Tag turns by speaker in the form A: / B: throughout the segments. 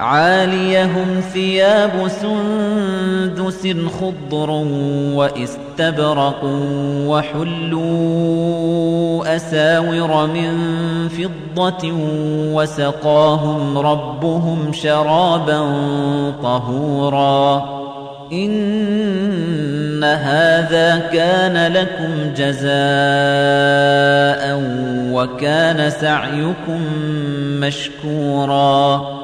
A: عاليهم ثياب سندس خضر واستبرق وحلوا أساور من فضة وسقاهم ربهم شرابا طهورا. إن هذا كان لكم جزاء وكان سعيكم مشكوراً.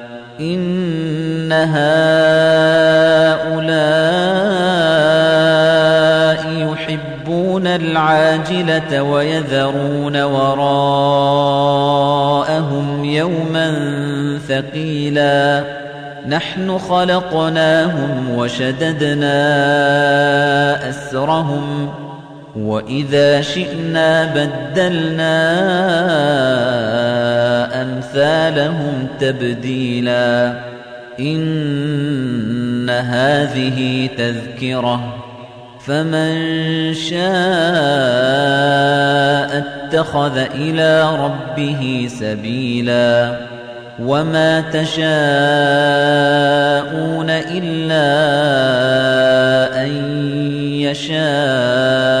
A: إن هؤلاء يحبون العاجلة ويذرون وراءهم يوما ثقيلا نحن خلقناهم وشددنا أسرهم وإذا شئنا بدلنا أمثالهم تبديلا إن هذه تذكرة فمن شاء اتخذ إلى ربه سبيلا وما تشاءون إلا أن يشاء